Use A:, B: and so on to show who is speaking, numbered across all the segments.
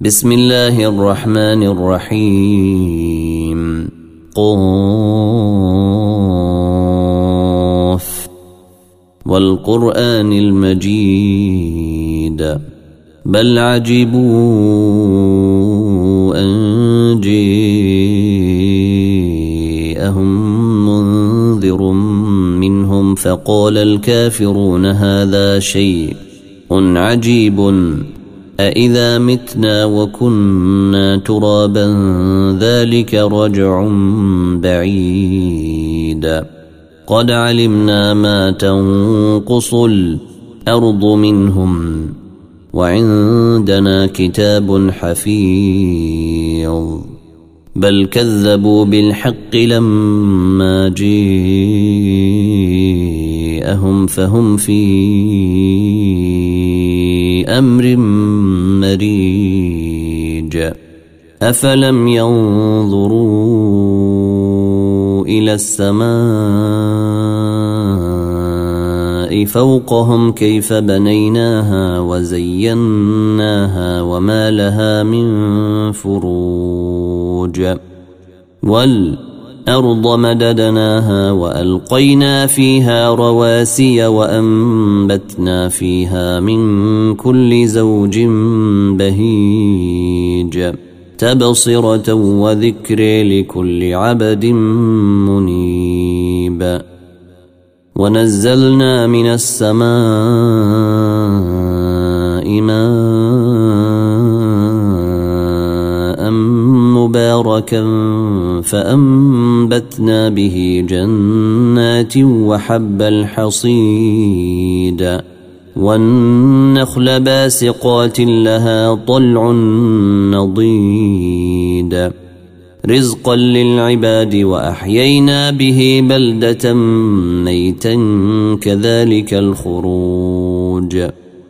A: بسم الله الرحمن الرحيم. قاف. والقرآن المجيد. بل عجبوا أن جاءهم منذر منهم فقال الكافرون هذا شيء عجيب. أإذا متنا وكنا ترابا ذلك رجع بعيد قد علمنا ما تنقص الأرض منهم وعندنا كتاب حفيظ بل كذبوا بالحق لما جاءهم فهم في أمر مريج. أفلم ينظروا إلى السماء فوقهم كيف بنيناها وزيناها وما لها من فروج. وال الأرض مددناها وألقينا فيها رواسي وأنبتنا فيها من كل زوج بهيج. تبصرة وذكر لكل عبد منيب. ونزلنا من السماء ماء مباركا فأنبتنا به جنات وحب الحصيد. والنخل باسقات لها طلع نضيد. رزقا للعباد وأحيينا به بلدة ميتا كذلك الخروج.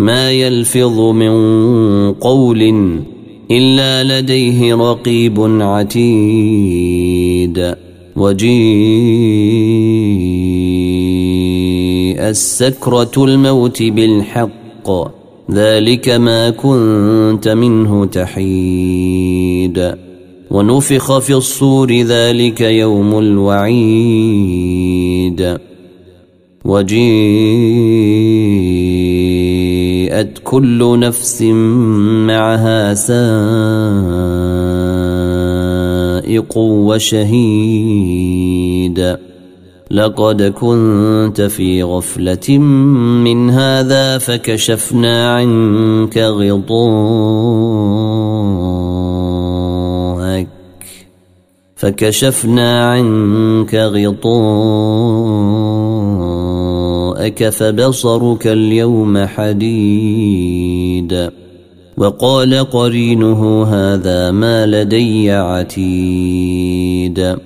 A: ما يلفظ من قول إلا لديه رقيب عتيد وجيء السكرة الموت بالحق ذلك ما كنت منه تحيد ونفخ في الصور ذلك يوم الوعيد وجيءت كل نفس معها سائق وشهيد. لقد كنت في غفلة من هذا فكشفنا عنك غطاءك. فكشفنا عنك غطاءك. فبصرك اليوم حديد. وقال قرينه هذا ما لدي عتيد.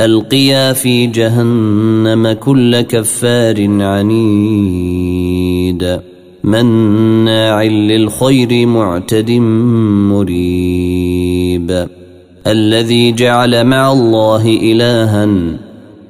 A: ألقيا في جهنم كل كفار عنيد. مناع للخير معتد مريب. الذي جعل مع الله الها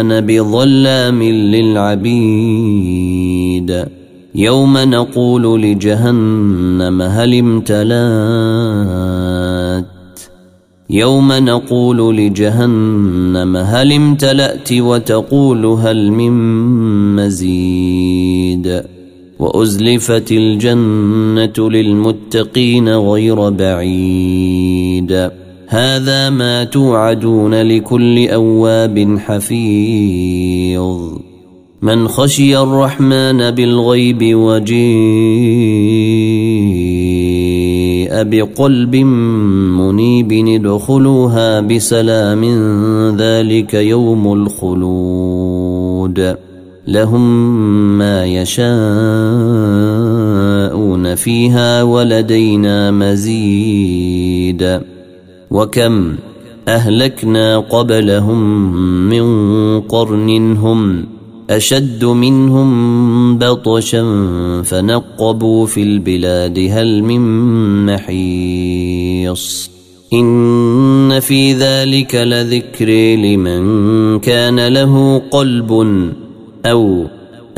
A: أنا بظلام للعبيد. يوم نقول لجهنم هل امتلأت؟ يوم نقول لجهنم هل امتلأت وتقول هل من مزيد؟ وأزلفت الجنة للمتقين غير بعيد. هذا ما توعدون لكل أواب حفيظ. من خشي الرحمن بالغيب وجيء بقلب منيب ادخلوها بسلام ذلك يوم الخلود. لهم ما يشاءون فيها ولدينا مزيد. وكم أهلكنا قبلهم من قرن هم أشد منهم بطشا فنقبوا في البلاد هل من محيص إن في ذلك لذكر لمن كان له قلب أو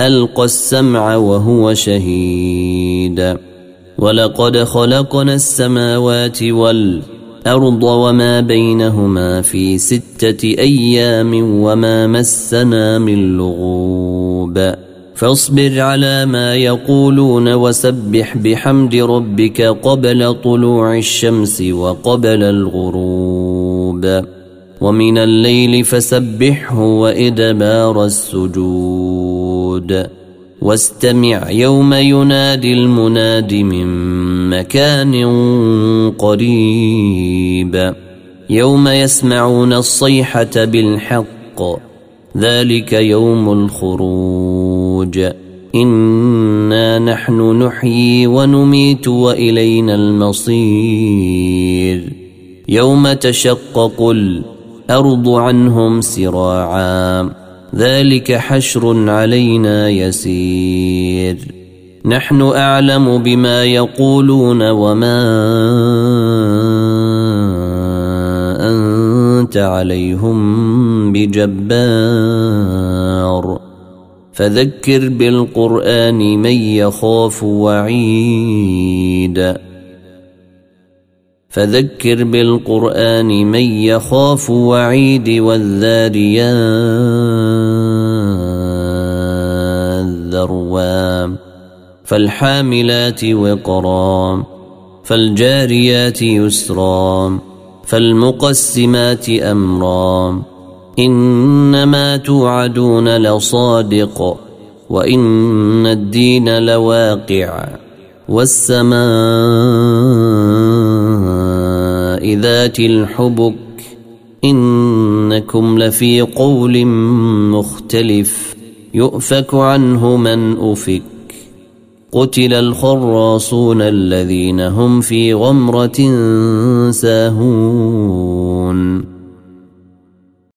A: ألقى السمع وهو شهيد ولقد خلقنا السماوات والأرض الأرض وما بينهما في ستة أيام وما مسنا من لغوب. فاصبر على ما يقولون وسبح بحمد ربك قبل طلوع الشمس وقبل الغروب. ومن الليل فسبحه وإدبار السجود. واستمع يوم ينادي المناد من مكان قريب. يوم يسمعون الصيحة بالحق ذلك يوم الخروج. إنا نحن نحيي ونميت وإلينا المصير. يوم تشقق الأرض عنهم سراعاً. ذلك حشر علينا يسير. نحن أعلم بما يقولون وما أنت عليهم بجبار. فذكر بالقرآن من يخاف وعيد. فذكر بالقرآن من يخاف وعيد والذاريات ذروا فالحاملات وقرا فالجاريات يسرا فالمقسمات أمرا. إنما توعدون لصادق وإن الدين لواقع. والسماء ذات الحبك إنكم لفي قول مختلف يؤفك عنه من أفك قتل الخراصون الذين هم في غمرة ساهون